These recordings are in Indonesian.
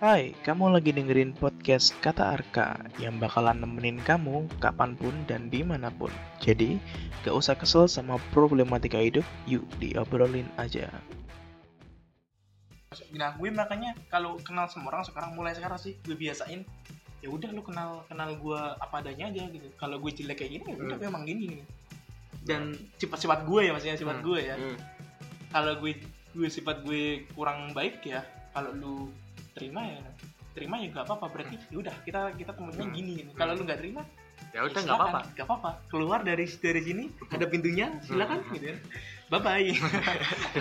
Hai, kamu lagi dengerin podcast Kata Arka yang bakalan nemenin kamu kapan pun dan di mana pun. Jadi, gak usah kesel sama problematika hidup, yuk diobrolin aja. Nah, gue makanya kalau kenal sama orang sekarang mulai sekarang sih gue biasain ya udah lu kenal kenal gue apa adanya aja gitu. Kalau gue jelek kayak gini, ya udah Hmm. memang gini nih. Dan sifat-sifat gue ya maksudnya sifat Hmm, gue ya. hmm. Kalau gue gue sifat gue kurang baik ya, kalau lu terima ya terima ya gak apa-apa berarti ya udah kita kita temennya Hmm. gini gitu. Kalau lu nggak terima ya udah ya nggak apa-apa Gak apa-apa. Keluar dari dari sini ada pintunya, silakan Hmm. gitu ya. Bye bye.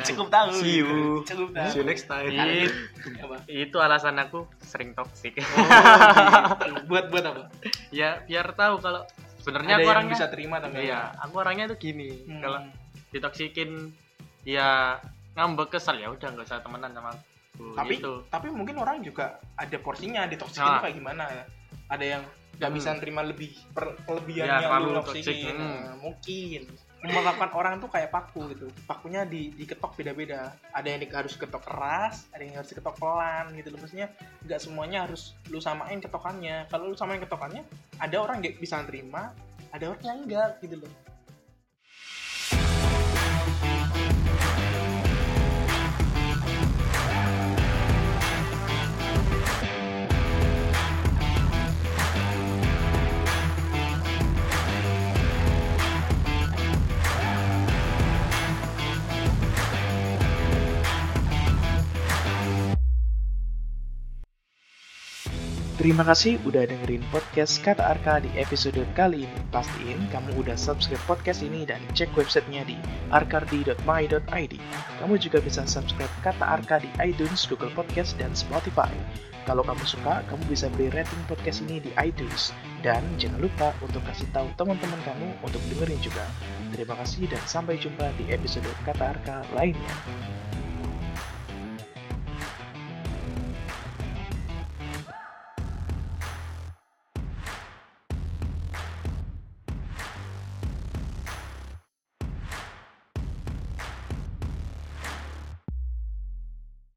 Cukup tahu. See gitu. you. Cukup tahu. see you next time Iya. Apa? itu alasan aku sering toksik Oh, gitu. buat buat apa? ya biar tahu kalau sebenarnya aku orangnya bisa terima tapi iya aku orangnya tuh gini Hmm. kalau ditoksikin ya ngambek kesel ya udah nggak usah temenan sama aku tapi gitu. tapi mungkin orang juga ada porsinya ditoksikin Nah. kayak gimana ya. Ada yang nggak Hmm. bisa nerima lebih per, kelebihan Ya, lu. Hmm. Nah, mungkin melakukan orang tuh kayak paku gitu. Pakunya di diketok beda-beda. Ada yang di- harus ketok keras, ada yang harus diketok pelan gitu loh. Maksudnya nggak semuanya harus lu samain ketokannya. Kalau lu samain ketokannya, ada orang yang bisa nerima, ada orang yang enggak gitu loh. Terima kasih udah dengerin podcast Kata Arka di episode kali ini. Pastiin kamu udah subscribe podcast ini dan cek websitenya di arkardi.my.id. Kamu juga bisa subscribe Kata Arka di iTunes, Google Podcast, dan Spotify. Kalau kamu suka, kamu bisa beri rating podcast ini di iTunes. Dan jangan lupa untuk kasih tahu teman-teman kamu untuk dengerin juga. Terima kasih dan sampai jumpa di episode Kata Arka lainnya.